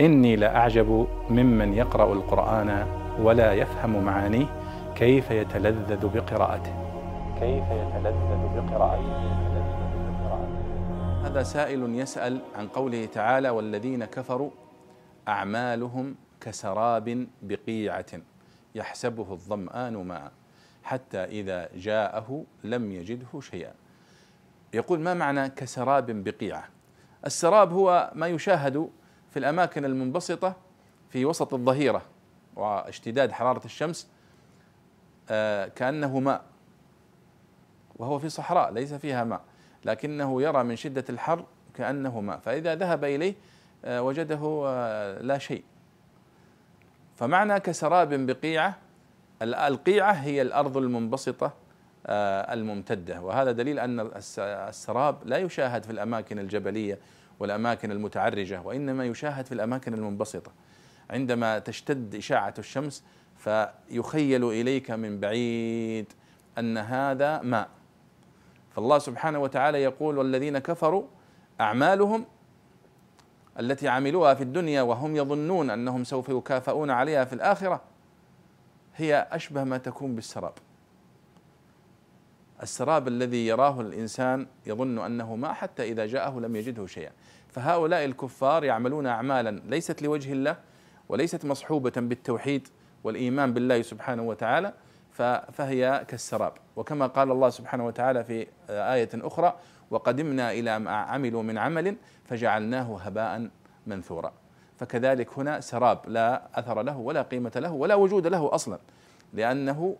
إني لأعجب ممن يقرأ القرآن ولا يفهم معانيه كيف يتلذذ بقراءته. كيف يتلذذ بقراءته. هذا سائل يسأل عن قوله تعالى والذين كفروا أعمالهم كسراب بقيعة يحسبه الظمآن ماء حتى إذا جاءه لم يجده شيئا. يقول ما معنى كسراب بقيعة؟ السراب هو ما يشاهد في الأماكن المنبسطة في وسط الظهيرة واشتداد حرارة الشمس آه، كأنه ماء وهو في صحراء ليس فيها ماء لكنه يرى من شدة الحر كأنه ماء. فإذا ذهب إليه آه، وجده آه، لا شيء. فمعنى كسراب بقيعة القيعة هي الأرض المنبسطة الممتدة. وهذا دليل أن السراب لا يشاهد في الأماكن الجبلية والأماكن المتعرجة وإنما يشاهد في الأماكن المنبسطة. عندما تشتد إشاعة الشمس فيخيل إليك من بعيد أن هذا ماء. فالله سبحانه وتعالى يقول والذين كفروا أعمالهم التي عملوها في الدنيا وهم يظنون أنهم سوف يكافئون عليها في الآخرة هي أشبه ما تكون بالسراب. السراب الذي يراه الإنسان يظن أنه ماء حتى إذا جاءه لم يجده شيئا. فهؤلاء الكفار يعملون اعمالا ليست لوجه الله وليست مصحوبة بالتوحيد والإيمان بالله سبحانه وتعالى فهي كالسراب. وكما قال الله سبحانه وتعالى في آية أخرى وقدمنا إلى ما عملوا من عمل فجعلناه هباء منثورا. فكذلك هنا سراب لا أثر له ولا قيمة له ولا وجود له أصلا لأنه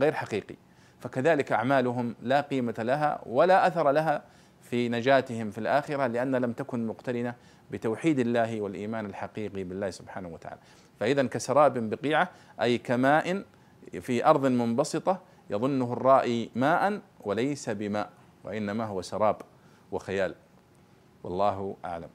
غير حقيقي. فكذلك أعمالهم لا قيمة لها ولا أثر لها في نجاتهم في الآخرة لأن لم تكن مقترنة بتوحيد الله والإيمان الحقيقي بالله سبحانه وتعالى. فإذا كسراب بقيعة أي كماء في أرض منبسطة يظنه الرائي ماء وليس بماء وإنما هو سراب وخيال. والله أعلم.